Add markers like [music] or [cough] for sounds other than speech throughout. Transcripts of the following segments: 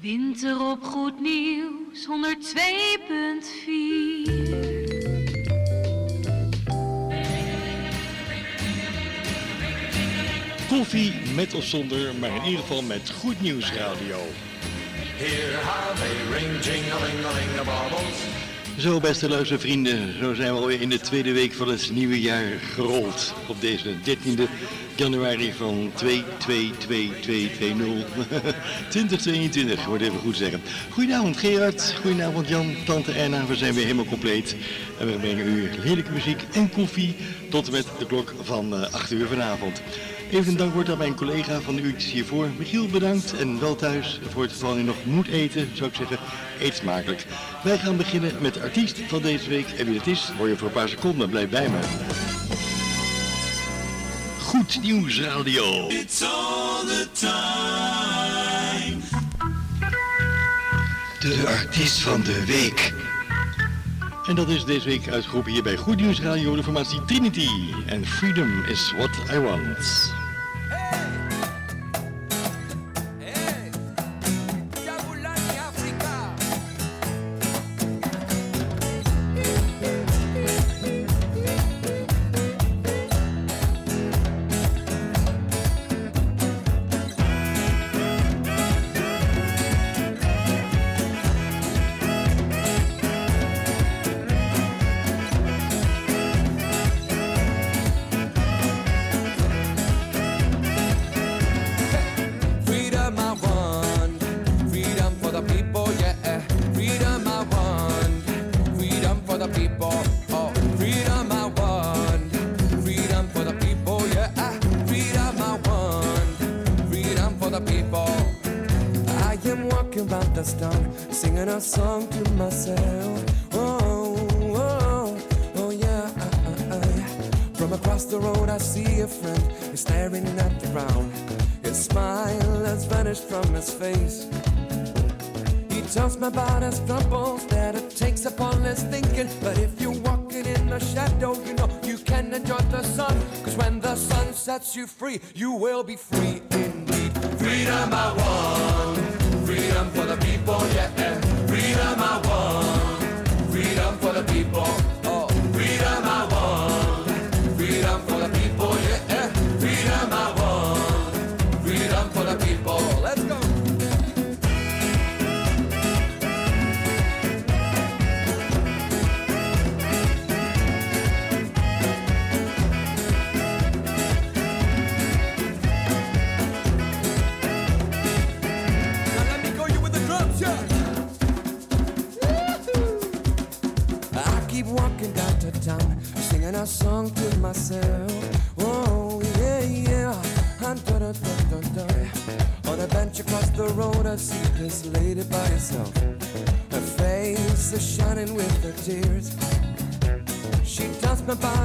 Winter op Goed Nieuws 102.4. Koffie met of zonder, maar in ieder geval met Goed Nieuws Radio. Here how they ring, the. Zo, beste luistervrienden, zo zijn we alweer in de tweede week van het nieuwe jaar gerold. Op deze 13e januari van 222220. 2022, wordt even goed zeggen. Goedenavond Gerard, goedenavond Jan, tante Erna, we zijn weer helemaal compleet. En we brengen u heerlijke muziek en koffie tot en met de klok van eh, 8 uur vanavond. Even een dankwoord aan mijn collega van de uurtjes hiervoor. Michiel bedankt en wel thuis. Voor het geval u nog moet eten, zou ik zeggen, eet smakelijk. Wij gaan beginnen met de artiest van deze week. En wie het is, hoor je voor een paar seconden. Blijf bij me. Goed Nieuws Radio. It's all the time. De artiest van de week. En dat is deze week uitgeroepen hier bij Goed Nieuws Radio, de formatie Trinity. En Freedom is what I want. Sets you free, you will be free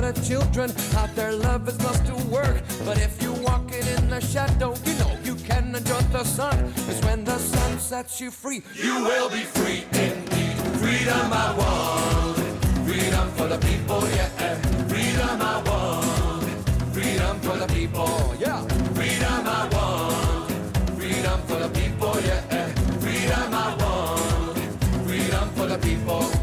me children, how their love is lost to work. But if you're walking in the shadow, you know you can enjoy the sun. Cause when the sun sets you free, you will be free indeed. Freedom I want, freedom for the people, yeah. Freedom I want, freedom for the people, yeah. Freedom I want, freedom for the people, yeah. Freedom I want, freedom for the people,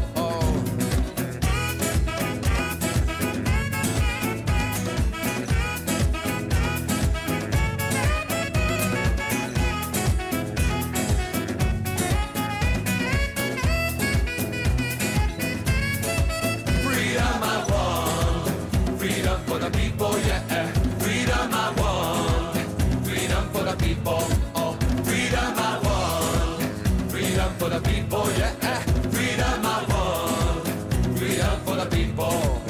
people. Oh, freedom I want. Freedom for the people, yeah. Freedom I want. Freedom for the people.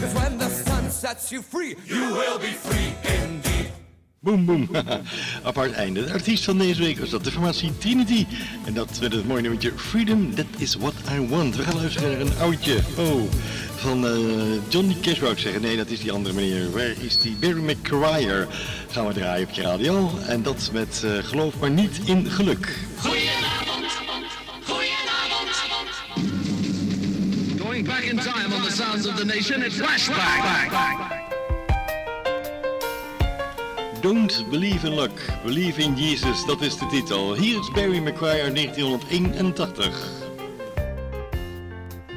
Cause when the sun sets you free, you will be free indeed. Boom, boom. [laughs] Apart einde. De artiest van deze week was dat de formatie Trinity. En dat met het mooie nummertje Freedom, That Is What I Want. We gaan luisteren naar een oudje. Oh, van uh, Johnny Cash wou ik zeggen. Nee, dat is die andere meneer. Waar is die? Barry McGuire gaan we draaien op je radio. En dat met uh, Geloof maar niet in geluk. Goedenavond. Goedenavond. Going back in time on the sounds of the nation, it's flashback. Don't Believe in Luck, Believe in Jesus, dat is de titel. Hier is Barry McGuire 1981.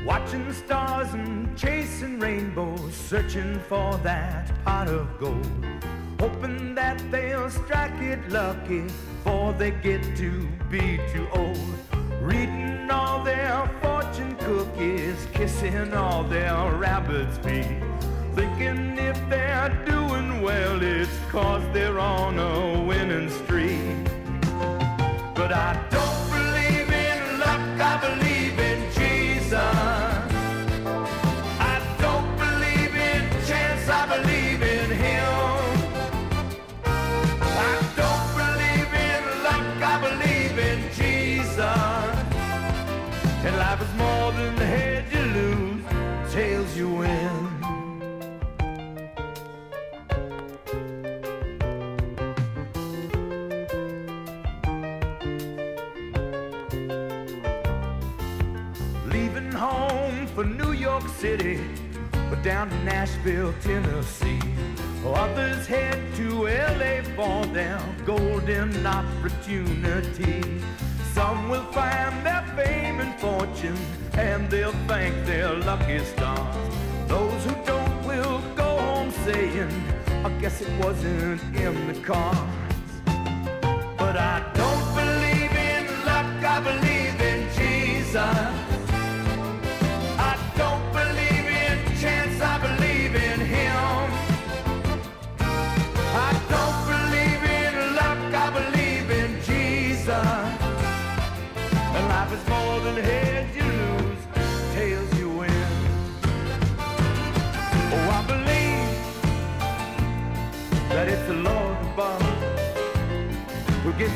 Watching the stars and rainbows, searching for that pot of gold. Hoping that they'll strike it lucky before they get to be too old. Reading all their fortune cookies, kissing all their rabbit's feet. Thinking if they're doing well, it's cause they're on a winning streak. But I don't City, but down to Nashville, Tennessee. Others head to LA for their golden opportunity. Some will find their fame and fortune, and they'll thank their lucky stars. Those who don't will go home saying, I guess it wasn't in the cards. But I don't believe in luck, I believe in Jesus.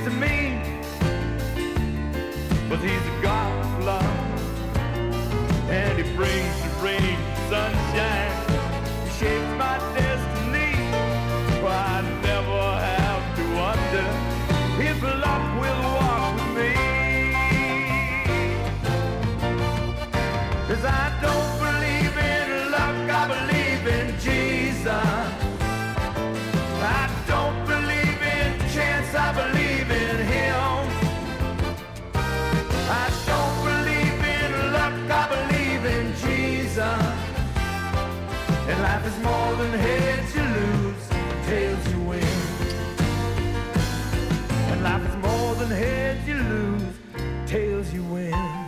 To me. But he's heads you. And more than you lose, tails you win.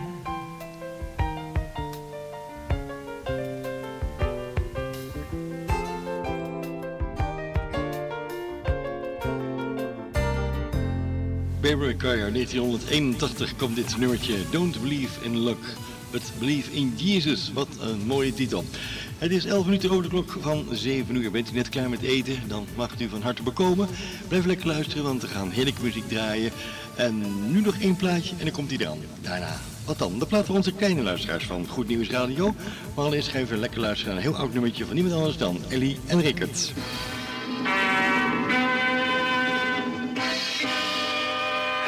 McGuire 1981 komt dit nummertje Don't Believe in Luck, but Believe in Jesus. Wat een mooie titel. Het is 11 minuten over de klok van 7 uur. Bent u net klaar met eten? Dan mag u van harte bekomen. Blijf lekker luisteren, want we gaan heerlijke muziek draaien. En nu nog één plaatje en dan komt hij eraan. Daarna, wat dan? De plaat voor onze kleine luisteraars van Goed Nieuws Radio. Maar allereerst gaan even lekker luisteren naar een heel oud nummertje van niemand anders dan Ellie en Rickert.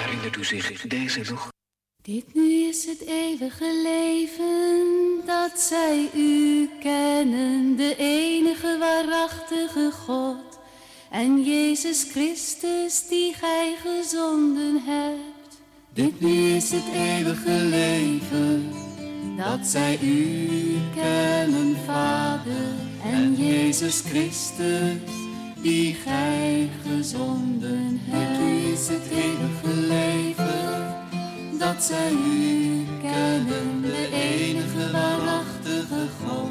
Herinnert u zich deze nog? Dit nu is het eeuwige leven, dat zij u kennen, de enige waarachtige God. En Jezus Christus die gij gezonden hebt. Dit nu is het eeuwige leven, dat zij u kennen, Vader. En Jezus Christus die gij gezonden hebt. Dit nu is het eeuwige leven dat zij u kennen, de enige waarachtige God.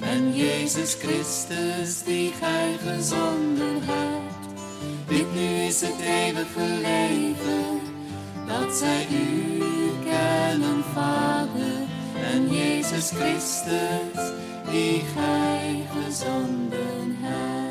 En Jezus Christus, die gij gezonden hebt. Dit nu is het eeuwige leven, dat zij u kennen, Vader, en Jezus Christus, die gij gezonden hebt.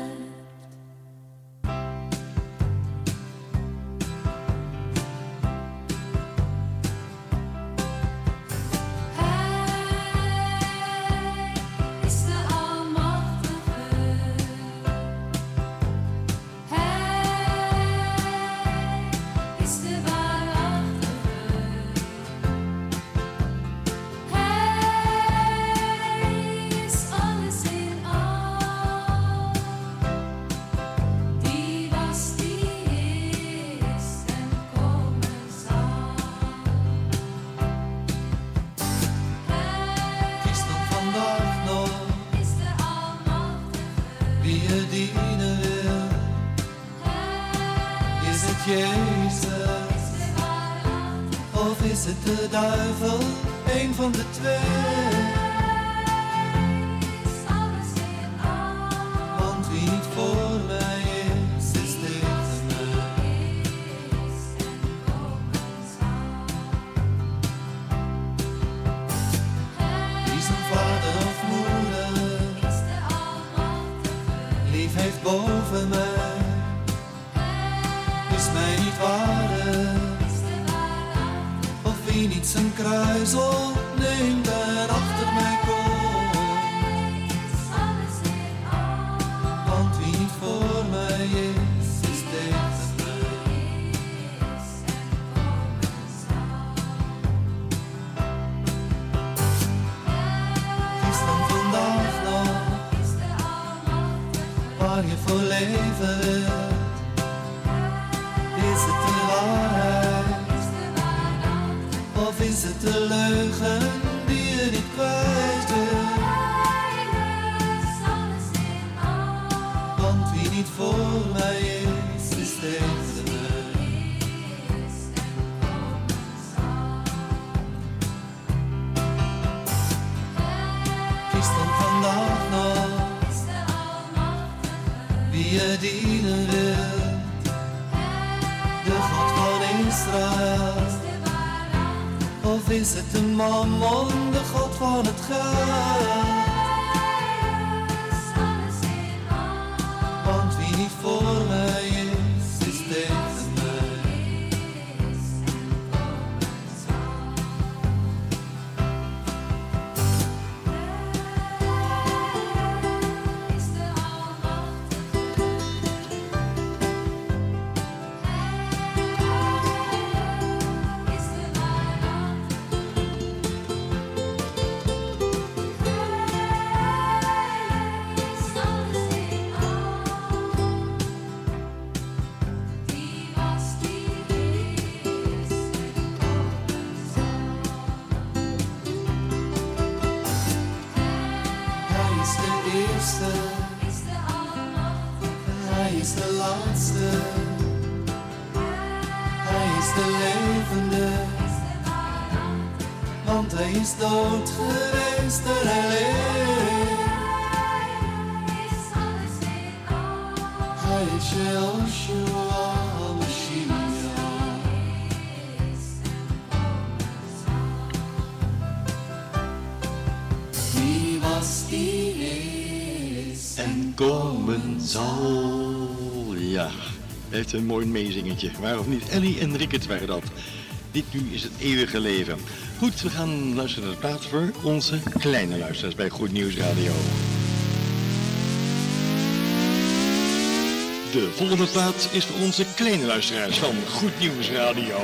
Het de duivel? Een van de twee. Mammon, de God van het geld? Want wie niet voor is dood geweest en hij leeft. Hij is Joshua. Wie was die is En komen zal. Ja, heeft een mooi meezingetje. Waar of niet? Ellie en Rickert waren dat. Dit nu is het eeuwige leven. Goed, we gaan luisteren naar de plaat voor onze kleine luisteraars bij Goed Nieuws Radio. De volgende plaat is voor onze kleine luisteraars van Goed Nieuws Radio.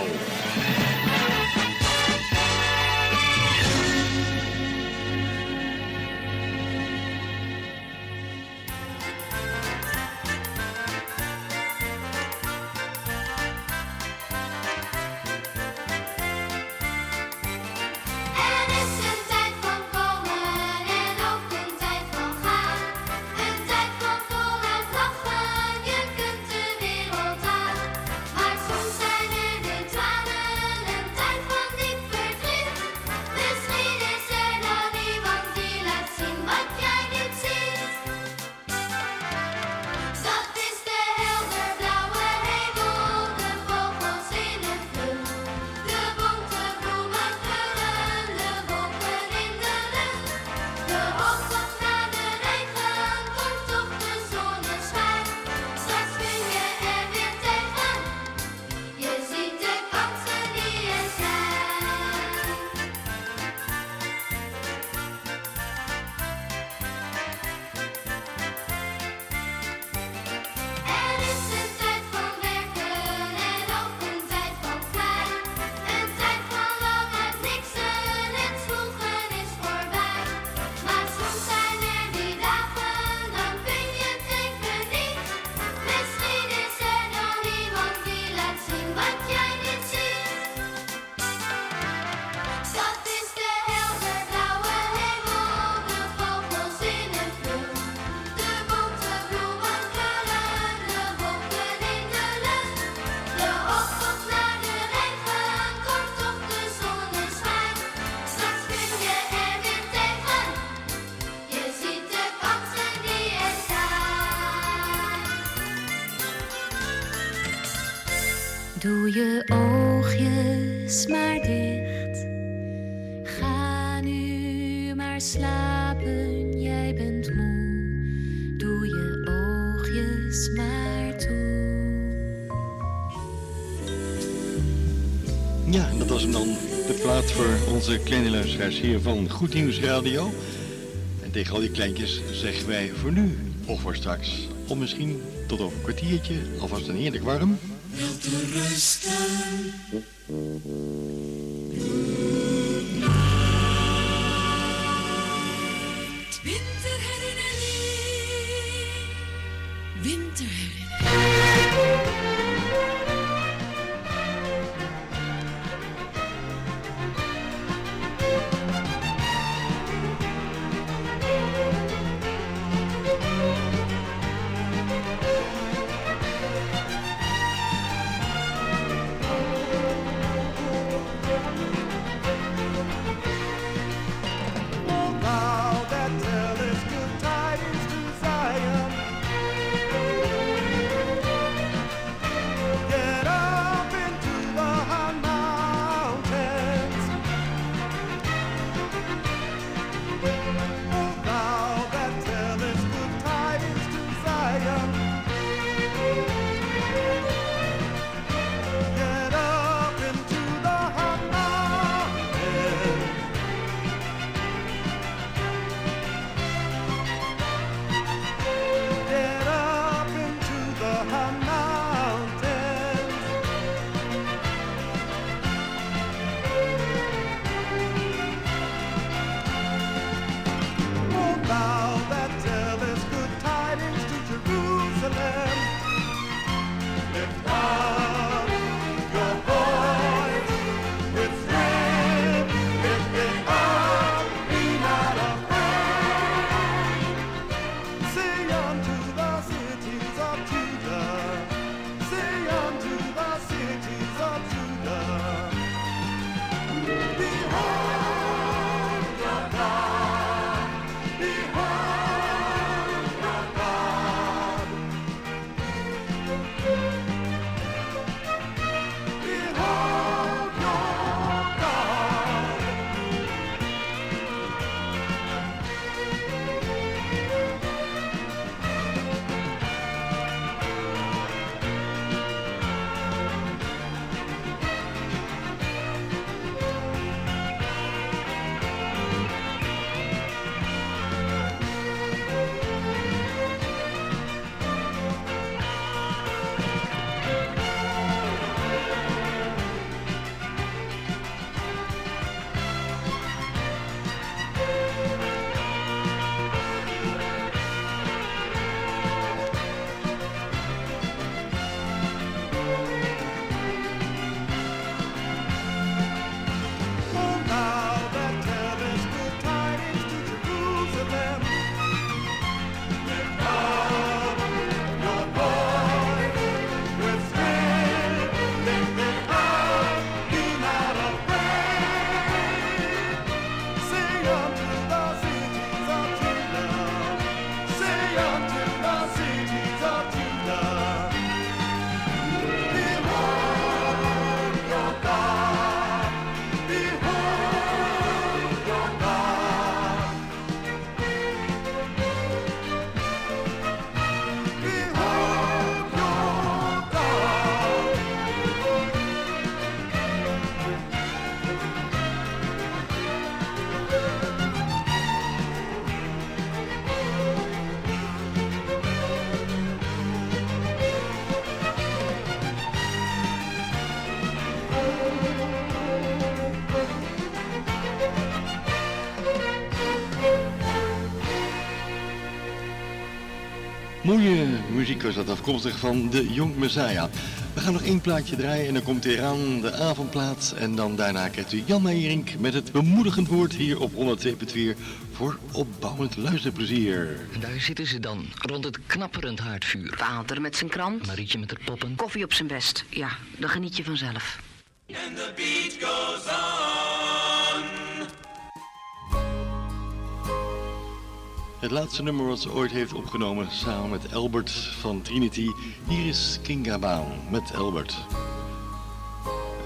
Doe je oogjes maar dicht. Ga nu maar slapen, jij bent moe. Doe je oogjes maar toe. Ja, dat was hem dan. De plaat voor onze kleine luisteraars hier van Goed Nieuws Radio. En tegen al die kleintjes zeggen wij voor nu of voor straks. Of misschien tot over een kwartiertje, alvast een heerlijk warm. Wel te rusten. Mooie muziek was dat afkomstig van de Young Messiah. We gaan nog één plaatje draaien en dan komt hier aan de avondplaats. En dan daarna krijgt u Jan Meijerink met het bemoedigend woord hier op 102.4 voor opbouwend luisterplezier. En daar zitten ze dan, rond het knapperend haardvuur. Vader met zijn krant. Marietje met haar poppen. Koffie op zijn best. Ja, dan geniet je vanzelf. And the beat goes on. Het laatste nummer wat ze ooit heeft opgenomen samen met Albert van Trinity. Hier is Kinga Baan met Albert.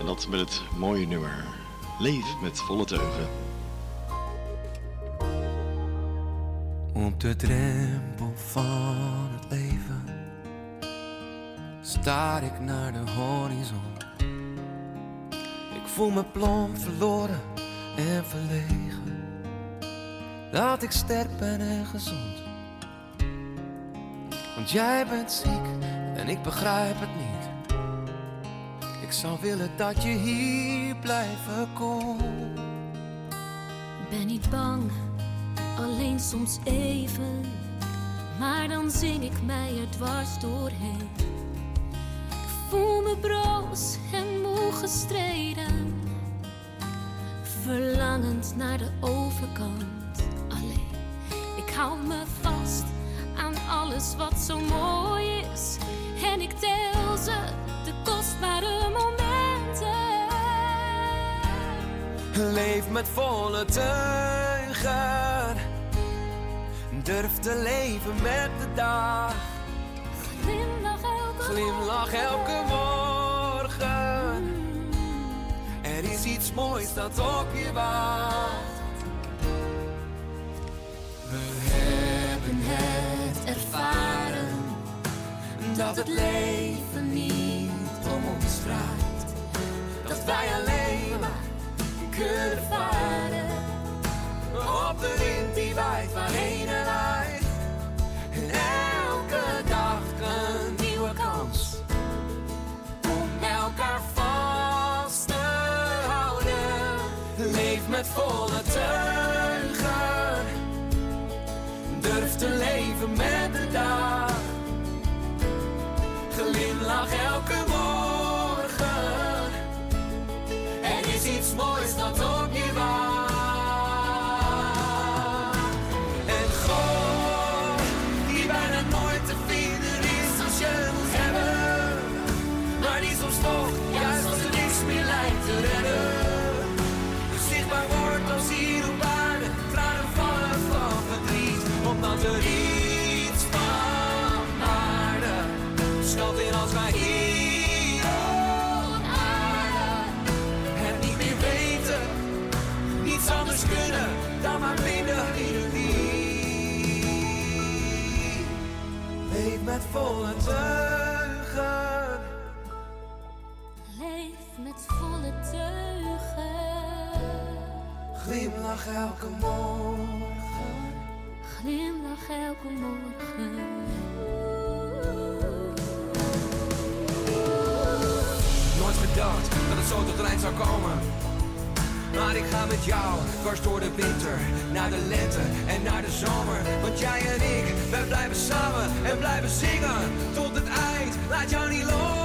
En dat met het mooie nummer. Leef met volle teugen. Op de drempel van het leven staar ik naar de horizon. Ik voel me plomp verloren en verlegen. Dat ik sterk ben en gezond. Want jij bent ziek en ik begrijp het niet. Ik zou willen dat je hier blijven kon. Ben niet bang, alleen soms even. Maar dan zing ik mij er dwars doorheen. Ik voel me broos en moe gestreden. Verlangend naar de overkant. Hou me vast aan alles wat zo mooi is. En ik tel ze, de kostbare momenten. Leef met volle teugen. Durf te leven met de dag. Glimlach elke Glimlach elke morgen. Er is iets moois dat op je wacht. Ervaren. Dat het leven niet om ons draait. Dat wij alleen maar kunnen varen. Op de wind die waait waarheen er waait. En elke dag een nieuwe kans. Om elkaar vast te houden. Leef met volle teugen. Leven met de dag. Glimlach elke morgen. Er is iets moois dat zo tot het eind zou komen. Maar ik ga met jou dwars door de winter, naar de lente en naar de zomer. Want jij en ik, wij blijven samen en blijven zingen tot het eind. Laat jou niet los.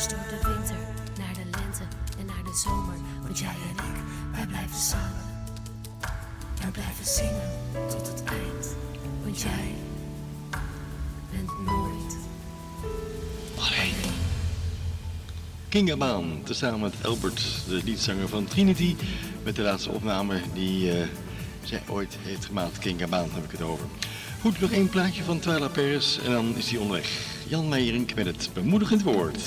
Dwars door de winter, naar de lente en naar de zomer. Want jij en ik, wij blijven samen. Wij blijven zingen tot het eind. Want jij bent nooit alleen. King Amaan, tezamen met Albert, de liedzanger van Trinity. Met de laatste opname die eh, zij ooit heeft gemaakt. King Amaan heb ik het over. Goed, nog één plaatje van Twyla Paris en dan is hij onderweg. Jan Meijerink met het bemoedigend woord.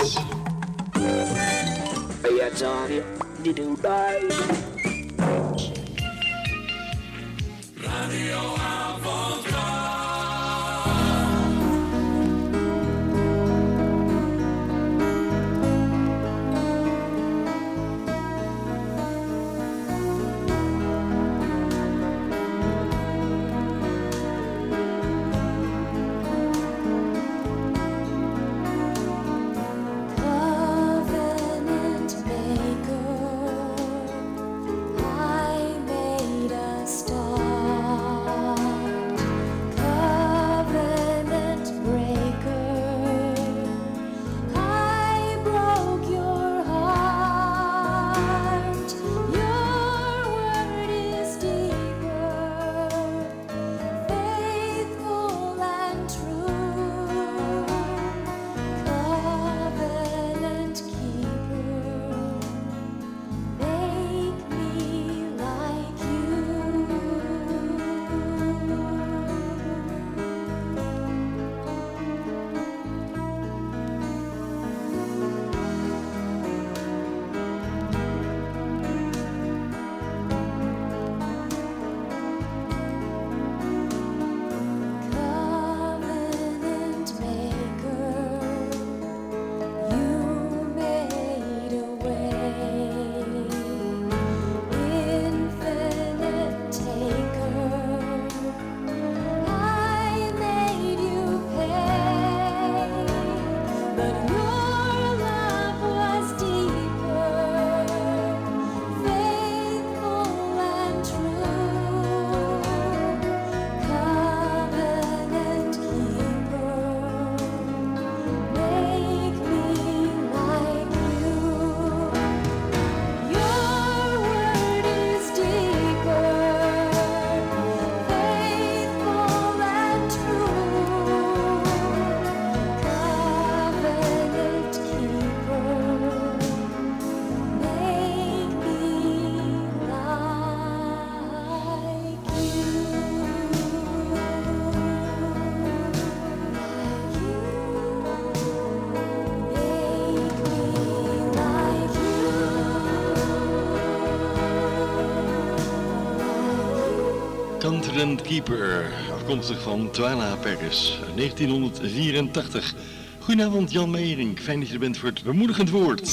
Keeper, afkomstig van Twyla Paris, 1984. Goedenavond Jan Meijering, fijn dat je er bent voor het bemoedigend woord.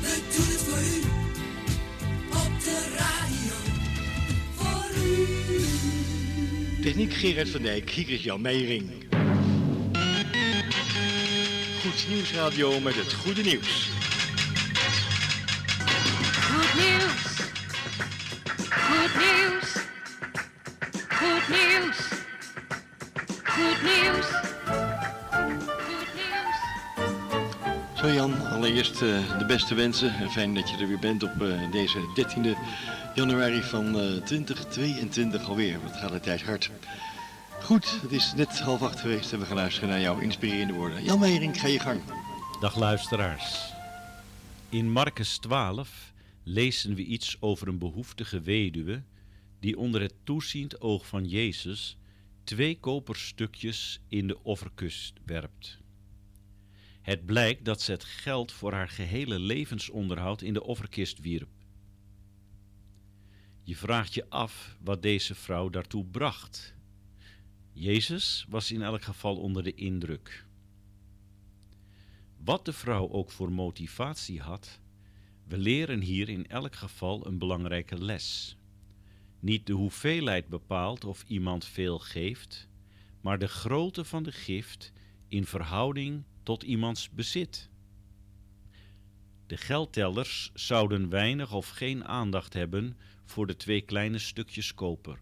We doen het voor u, op de radio, voor u. Techniek Gerard van Dijk, hier is Jan Meijering. Goed Nieuwsradio met het goede nieuws. Zo Jan, allereerst eh, de beste wensen. En fijn dat je er weer bent op eh, deze 13e januari van eh, 2022 alweer. Wat gaat de tijd hard. Goed, het is net half acht geweest en we gaan luisteren naar jouw inspirerende woorden. Jan Meijering, ga je gang. Dag luisteraars. In Marcus 12 lezen we iets over een behoeftige weduwe die onder het toeziend oog van Jezus twee koperstukjes in de offerkust werpt. Het blijkt dat ze het geld voor haar gehele levensonderhoud in de offerkist wierp. Je vraagt je af wat deze vrouw daartoe bracht. Jezus was in elk geval onder de indruk. Wat de vrouw ook voor motivatie had, we leren hier in elk geval een belangrijke les. Niet de hoeveelheid bepaalt of iemand veel geeft, maar de grootte van de gift in verhouding tot iemands bezit. De geldtellers zouden weinig of geen aandacht hebben voor de twee kleine stukjes koper.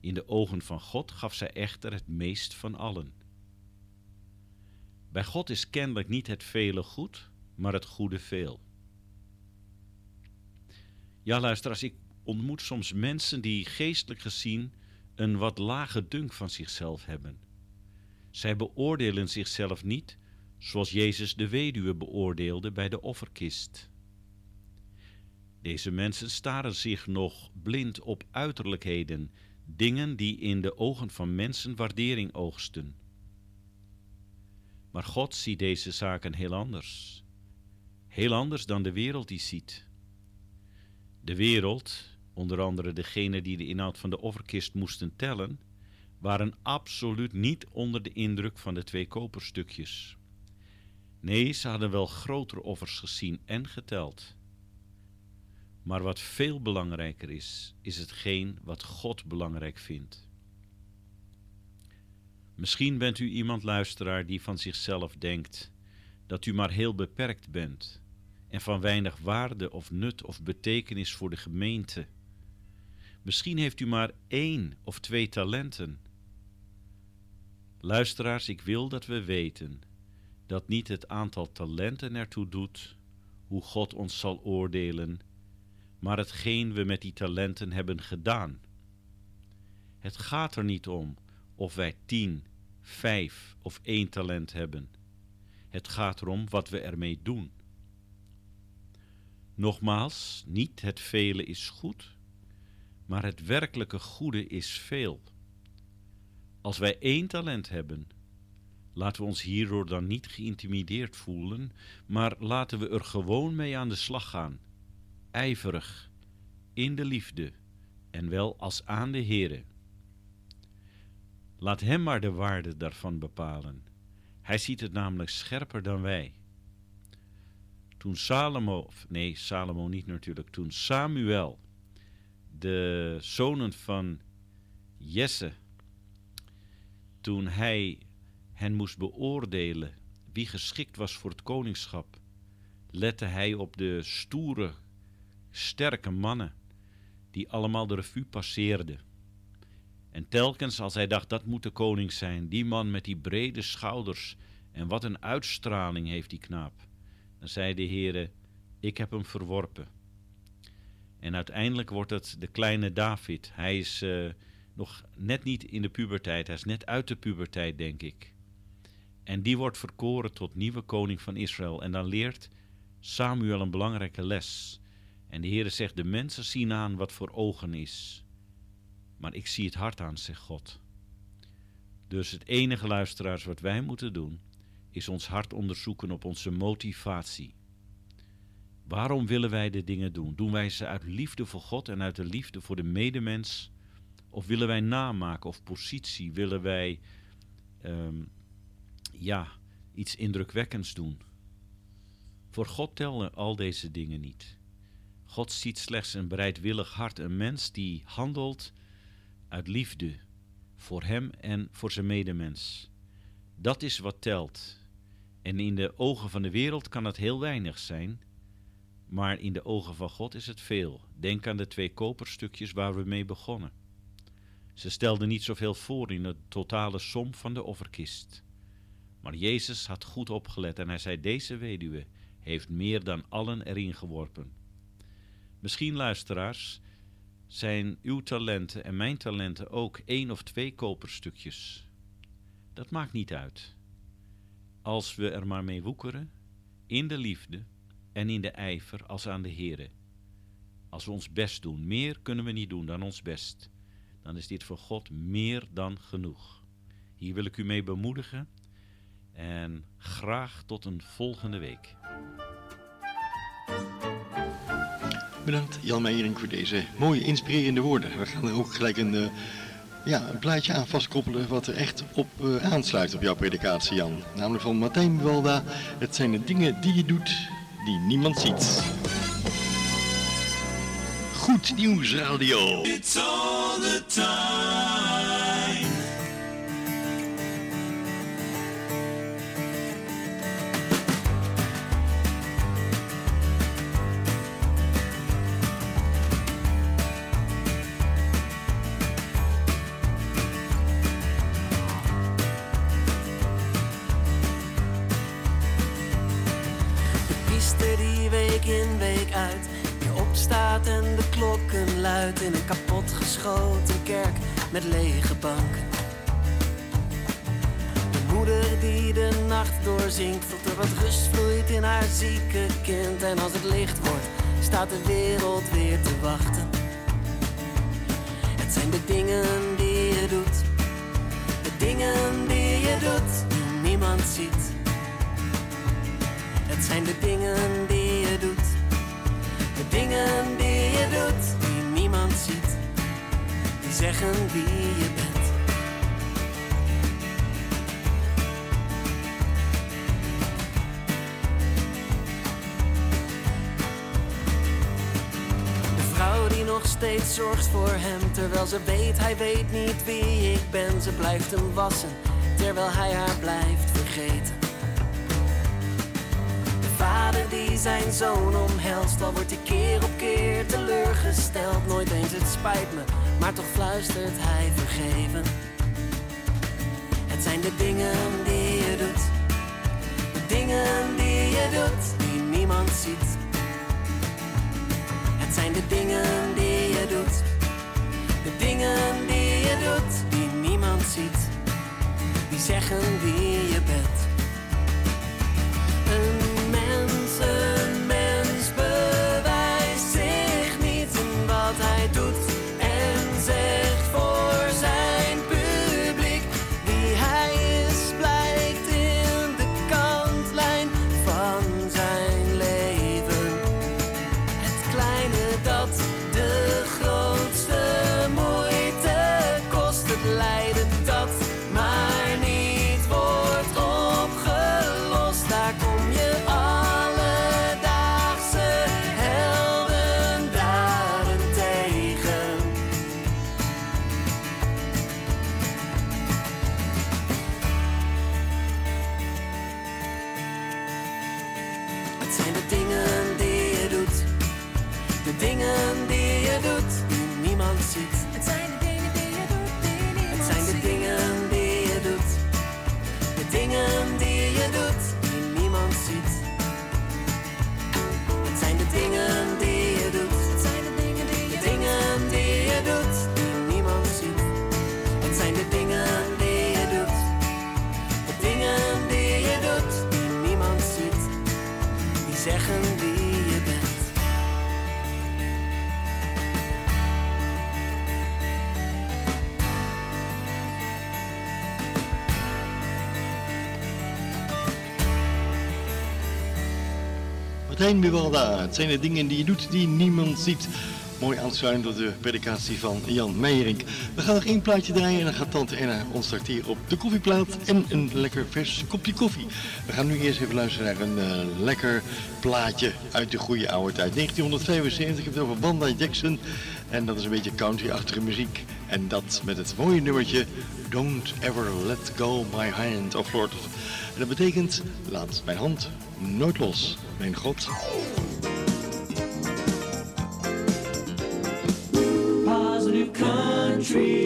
In de ogen van God gaf zij echter het meest van allen. Bij God is kennelijk niet het vele goed, maar het goede veel. Ja, luister, als ik ontmoet soms mensen die geestelijk gezien een wat lage dunk van zichzelf hebben. Zij beoordelen zichzelf niet zoals Jezus de weduwe beoordeelde bij de offerkist. Deze mensen staren zich nog blind op uiterlijkheden, dingen die in de ogen van mensen waardering oogsten. Maar God ziet deze zaken heel anders. Heel anders dan de wereld die ziet. De wereld, onder andere degenen die de inhoud van de offerkist moesten tellen, waren absoluut niet onder de indruk van de twee koperstukjes. Nee, ze hadden wel grotere offers gezien en geteld. Maar wat veel belangrijker is, is hetgeen wat God belangrijk vindt. Misschien bent u iemand luisteraar die van zichzelf denkt dat u maar heel beperkt bent en van weinig waarde of nut of betekenis voor de gemeente. Misschien heeft u maar één of twee talenten. Luisteraars, ik wil dat we weten dat niet het aantal talenten ertoe doet hoe God ons zal oordelen, maar hetgeen we met die talenten hebben gedaan. Het gaat er niet om of wij tien, vijf of één talent hebben. Het gaat erom wat we ermee doen. Nogmaals, niet het vele is goed, maar het werkelijke goede is veel. Als wij één talent hebben, laten we ons hierdoor dan niet geïntimideerd voelen, maar laten we er gewoon mee aan de slag gaan, ijverig, in de liefde en wel als aan de Heere. Laat Hem maar de waarde daarvan bepalen. Hij ziet het namelijk scherper dan wij. Toen Salomo, nee, Salomo niet natuurlijk, toen Samuel, de zonen van Jesse, toen hij hen moest beoordelen wie geschikt was voor het koningschap, lette hij op de stoere, sterke mannen die allemaal de revue passeerden. En telkens als hij dacht dat moet de koning zijn, die man met die brede schouders en wat een uitstraling heeft die knaap, dan zei de Heere, ik heb hem verworpen. En uiteindelijk wordt het de kleine David. Hij is uh, nog net niet in de puberteit, hij is net uit de puberteit, denk ik. En die wordt verkoren tot nieuwe koning van Israël. En dan leert Samuel een belangrijke les. En de Heere zegt, de mensen zien aan wat voor ogen is. Maar ik zie het hart aan, zegt God. Dus het enige luisteraars wat wij moeten doen, is ons hart onderzoeken op onze motivatie. Waarom willen wij de dingen doen? Doen wij ze uit liefde voor God en uit de liefde voor de medemens? Of willen wij namaken of positie? Willen wij ehm, ja, iets indrukwekkends doen? Voor God tellen al deze dingen niet. God ziet slechts een bereidwillig hart, een mens die handelt uit liefde voor hem en voor zijn medemens. Dat is wat telt. En in de ogen van de wereld kan het heel weinig zijn, maar in de ogen van God is het veel. Denk aan de twee koperstukjes waar we mee begonnen. Ze stelden niet zoveel voor in de totale som van de offerkist. Maar Jezus had goed opgelet en hij zei: Deze weduwe heeft meer dan allen erin geworpen. Misschien, luisteraars, zijn uw talenten en mijn talenten ook één of twee koperstukjes. Dat maakt niet uit. Als we er maar mee woekeren, in de liefde en in de ijver als aan de Here. Als we ons best doen, meer kunnen we niet doen dan ons best, dan is dit voor God meer dan genoeg. Hier wil ik u mee bemoedigen en graag tot een volgende week. Bedankt Jan Meijering voor deze mooie inspirerende woorden. We gaan er ook gelijk een, eh, ja, een plaatje aan vastkoppelen wat er echt op eh, aansluit op jouw predikatie Jan. Namelijk van Martijn Buwalda. Het zijn de dingen die je doet die niemand ziet. Goed nieuws. It's all the time. De piste die week in week uit je opstaat en de klokken luidt in een kapotgeschoten kerk met lege banken. De moeder die de nacht doorzingt tot er wat rust vloeit in haar zieke kind. En als het licht wordt, staat de wereld weer te wachten. Het zijn de dingen die je doet, de dingen die je doet, die niemand ziet. Het zijn de dingen die dingen die je doet, die niemand ziet, die zeggen wie je bent. De vrouw die nog steeds zorgt voor hem, terwijl ze weet hij weet niet wie ik ben. Ze blijft hem wassen, terwijl hij haar blijft vergeten. De vader die zijn zoon omhelst, al wordt hij keer op keer teleurgesteld. Nooit eens het spijt me, maar toch fluistert hij vergeven. Het zijn de dingen die je doet, de dingen die je doet, die niemand ziet. Het zijn de dingen die je doet, de dingen die je doet, die niemand ziet. Die zeggen wie je bent. Martijn Buwalda, het zijn de dingen die je doet die niemand ziet. Mooi aansluitend op de predikatie van Jan Meijerink. We gaan nog één plaatje draaien en dan gaat tante Enna ons tracteren op de koffieplaat en een lekker vers kopje koffie. We gaan nu eerst even luisteren naar een eh, lekker plaatje uit de goede oude tijd. 1975, ik heb het over Wanda Jackson. En dat is een beetje country-achtige muziek. En dat met het mooie nummertje Don't Ever Let Go My Hand of Lord. En dat betekent, laat mijn hand nooit los, mijn God. Positive country.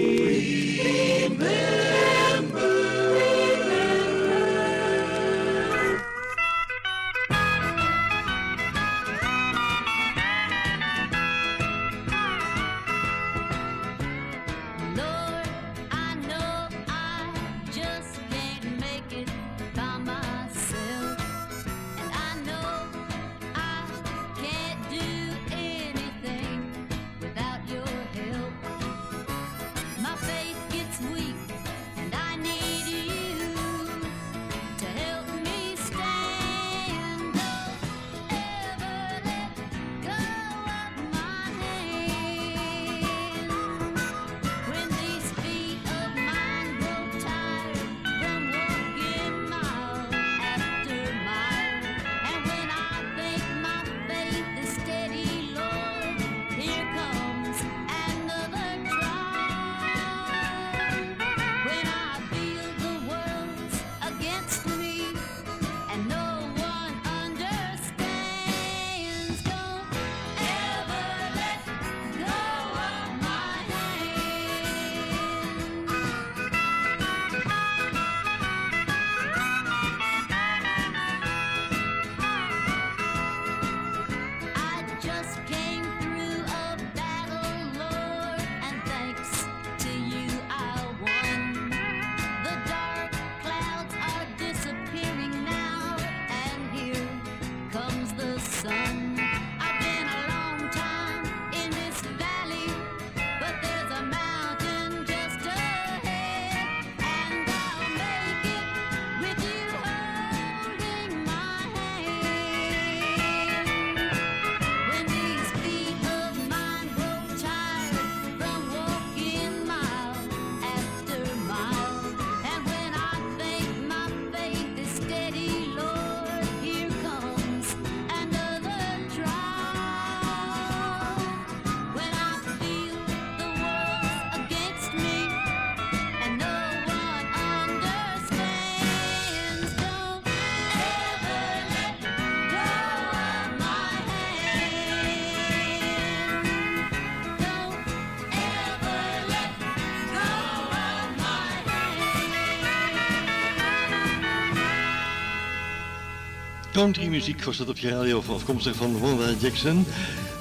Country muziek was dat op je radio afkomstig van Wanda Jackson.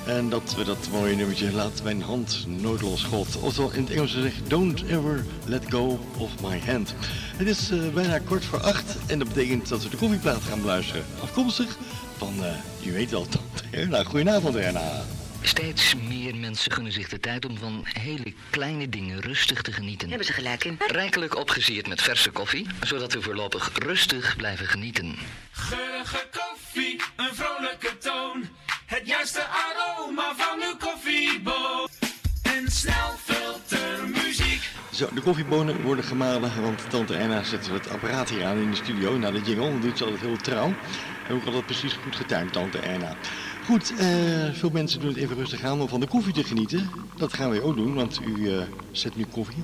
En dat we dat mooie nummertje Laat mijn hand nooit los God. Oftewel in het Engels gezegd Don't ever let go of my hand. Het is eh, bijna kort voor acht en dat betekent dat we de koffieplaat gaan beluisteren. Afkomstig van, eh je weet wel, Tante Erna. Goedenavond Erna. Steeds meer mensen gunnen zich de tijd om van hele kleine dingen rustig te genieten. Hebben ze gelijk in. Rijkelijk opgesierd met verse koffie, zodat we voorlopig rustig blijven genieten. Geurige koffie, een vrolijke toon. Het juiste aroma van uw koffieboon. En snel filtermuziek. Zo, de koffiebonen worden gemalen, want tante Erna zet het apparaat hier aan in de studio. Nou, de jingle dat doet ze altijd heel trouw. En ook altijd precies goed getimed, tante Erna. Goed, eh, veel mensen doen het even rustig aan om van de koffie te genieten. Dat gaan wij ook doen, want u eh, zet nu koffie.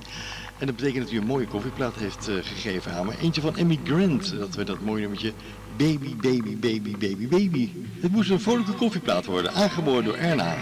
En dat betekent dat u een mooie koffieplaat heeft eh, gegeven aan me. Eentje van Emmy Grant, dat we dat mooie nummertje Baby, Baby, Baby, Baby, Baby. Het moest een vrolijke koffieplaat worden, aangeboren door Erna.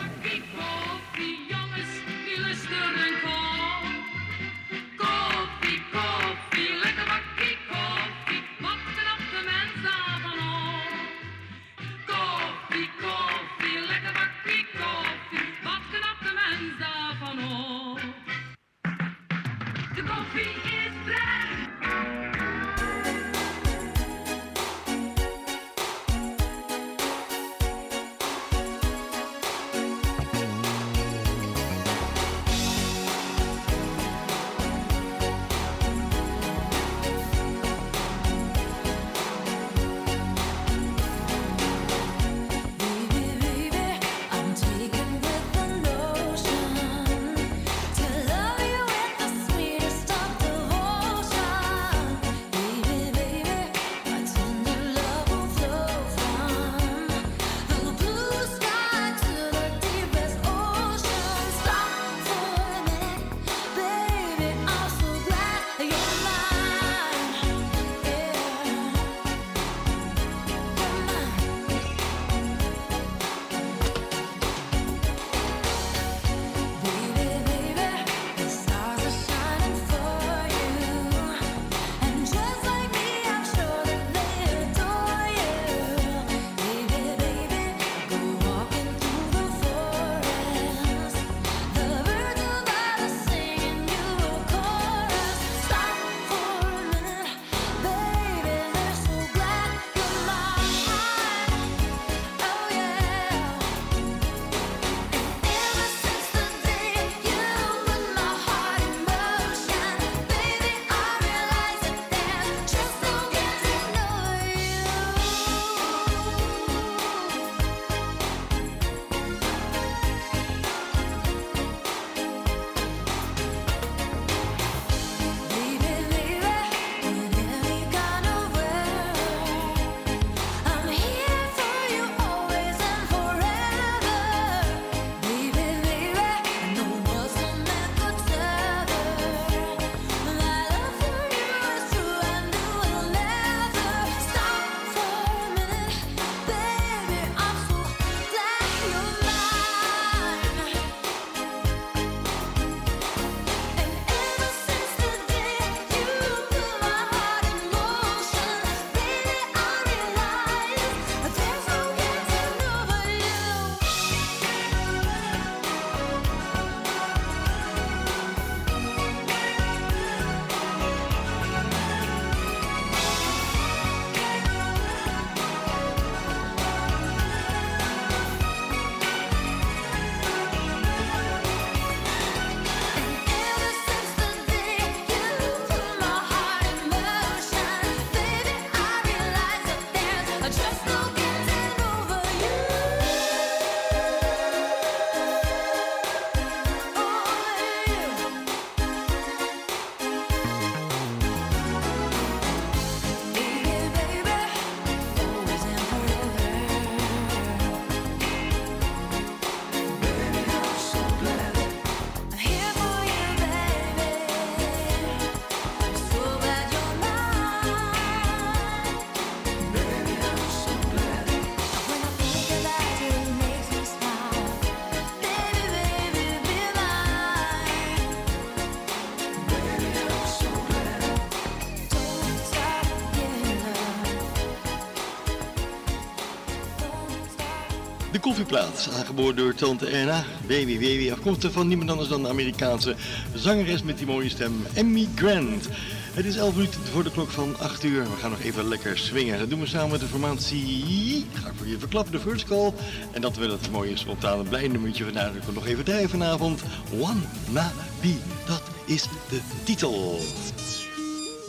De koffieplaat, aangeboden door Tante Erna, WWW, afkomstig van niemand anders dan de Amerikaanse zangeres met die mooie stem, Emmy Grant. Het is 11 minuten voor de klok van 8 uur. We gaan nog even lekker swingen. Dat doen we samen met de formatie, ga ik voor je verklappen, de First Call. En dat we dat mooie spontane blij nummertje vandaag nog even draaien vanavond. One Na Be, dat is de titel.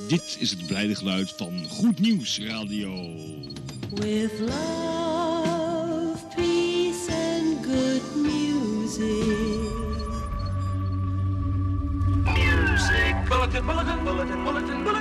Dit is het blijde geluid van Goed Nieuws Radio. With love, bulletin, bulletin, bulletin, bulletin.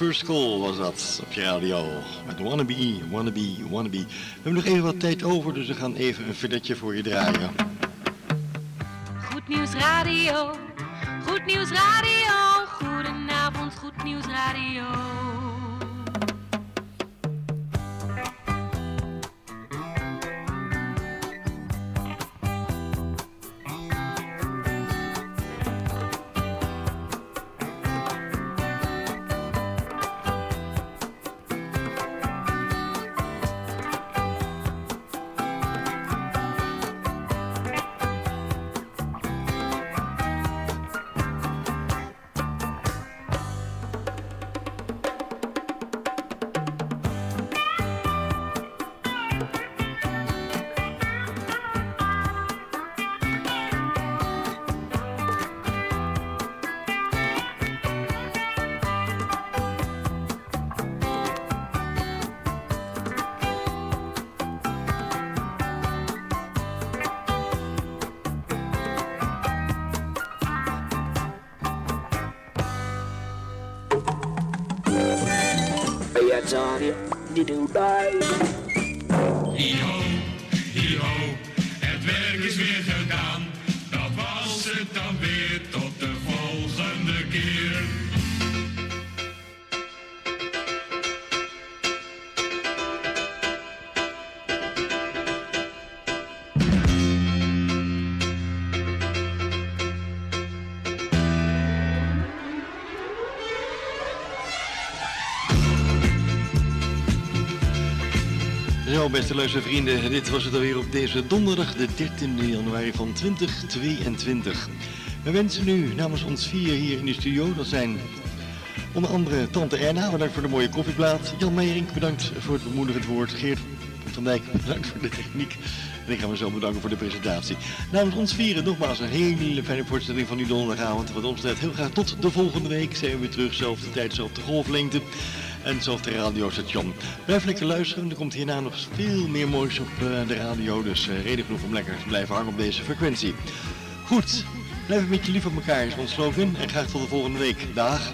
First Call was dat op je radio. Met Wannabe, Wannabe, Wannabe. We hebben nog even wat tijd over, dus we gaan even een verdetje voor je draaien. Goed nieuws radio. Goed nieuws radio. Goedenavond, goed nieuws radio. Johnny, die doet daar. Zo, beste luistervrienden, dit was het alweer op deze donderdag, de 13 januari van 2022. We wensen u namens ons vier hier in de studio, dat zijn onder andere Tante Erna, bedankt voor de mooie koffieplaat. Jan Meijering, bedankt voor het bemoedigend woord. Geert van Dijk, bedankt voor de techniek. En ik ga mezelf bedanken voor de presentatie. Namens ons vieren nogmaals een hele fijne voorstelling van uw donderdagavond. Wat ons betreft heel graag tot de volgende week. Zijn we weer terug, zelfde tijd, zelfde golflengte. En hetzelfde radiostation. Blijf lekker luisteren. Er komt hierna nog veel meer moois op eh, de radio. Dus eh, reden genoeg om lekker te blijven hangen op deze frequentie. Goed, blijf een beetje lief op elkaar is ons slogan. En graag tot de volgende week. Dag.